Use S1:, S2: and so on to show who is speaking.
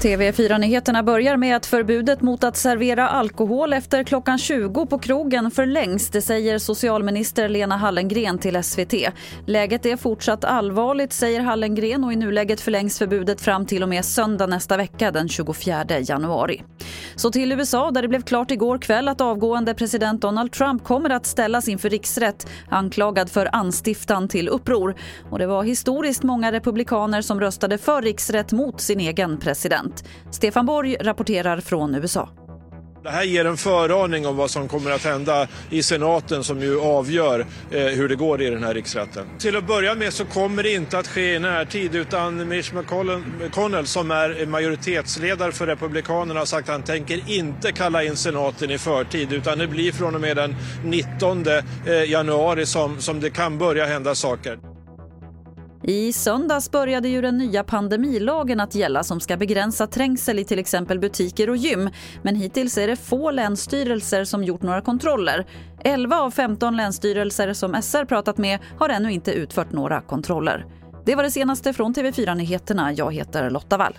S1: TV4-nyheterna börjar med att förbudet mot att servera alkohol efter klockan 20 på krogen förlängs. Det säger socialminister Lena Hallengren till SVT. Läget är fortsatt allvarligt, säger Hallengren och i nuläget förlängs förbudet fram till och med söndag nästa vecka, den 24 januari. Så till USA där det blev klart igår kväll att avgående president Donald Trump kommer att ställas inför riksrätt anklagad för anstiftan till uppror. Och det var historiskt många republikaner som röstade för riksrätt mot sin egen president. Stefan Borg rapporterar från USA.
S2: Det här ger en föraning om vad som kommer att hända i senaten som ju avgör eh, hur det går i den här riksrätten. Till att börja med så kommer det inte att ske i närtid utan Mitch McConnell som är majoritetsledare för Republikanerna har sagt att han tänker inte kalla in senaten i förtid utan det blir från och med den 19 eh, januari som, som det kan börja hända saker.
S1: I söndags började ju den nya pandemilagen att gälla som ska begränsa trängsel i till exempel butiker och gym. Men hittills är det få länsstyrelser som gjort några kontroller. 11 av 15 länsstyrelser som SR pratat med har ännu inte utfört några kontroller. Det var det senaste från TV4 Nyheterna. Jag heter Lotta Wall.